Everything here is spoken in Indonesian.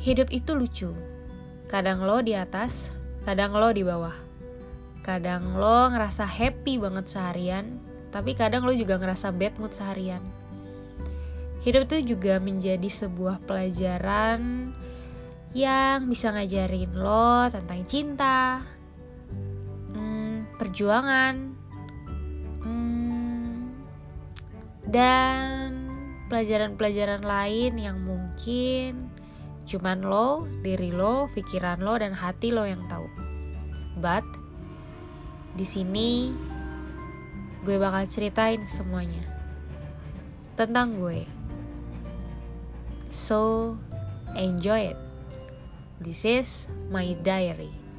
hidup itu lucu. Kadang lo di atas, kadang lo di bawah. Kadang lo ngerasa happy banget seharian, tapi kadang lo juga ngerasa bad mood seharian. Hidup itu juga menjadi sebuah pelajaran yang bisa ngajarin lo tentang cinta, hmm, perjuangan, hmm, dan pelajaran-pelajaran lain yang mungkin cuman lo, diri lo, pikiran lo, dan hati lo yang tahu. But di sini gue bakal ceritain semuanya tentang gue. So enjoy it. This is my diary.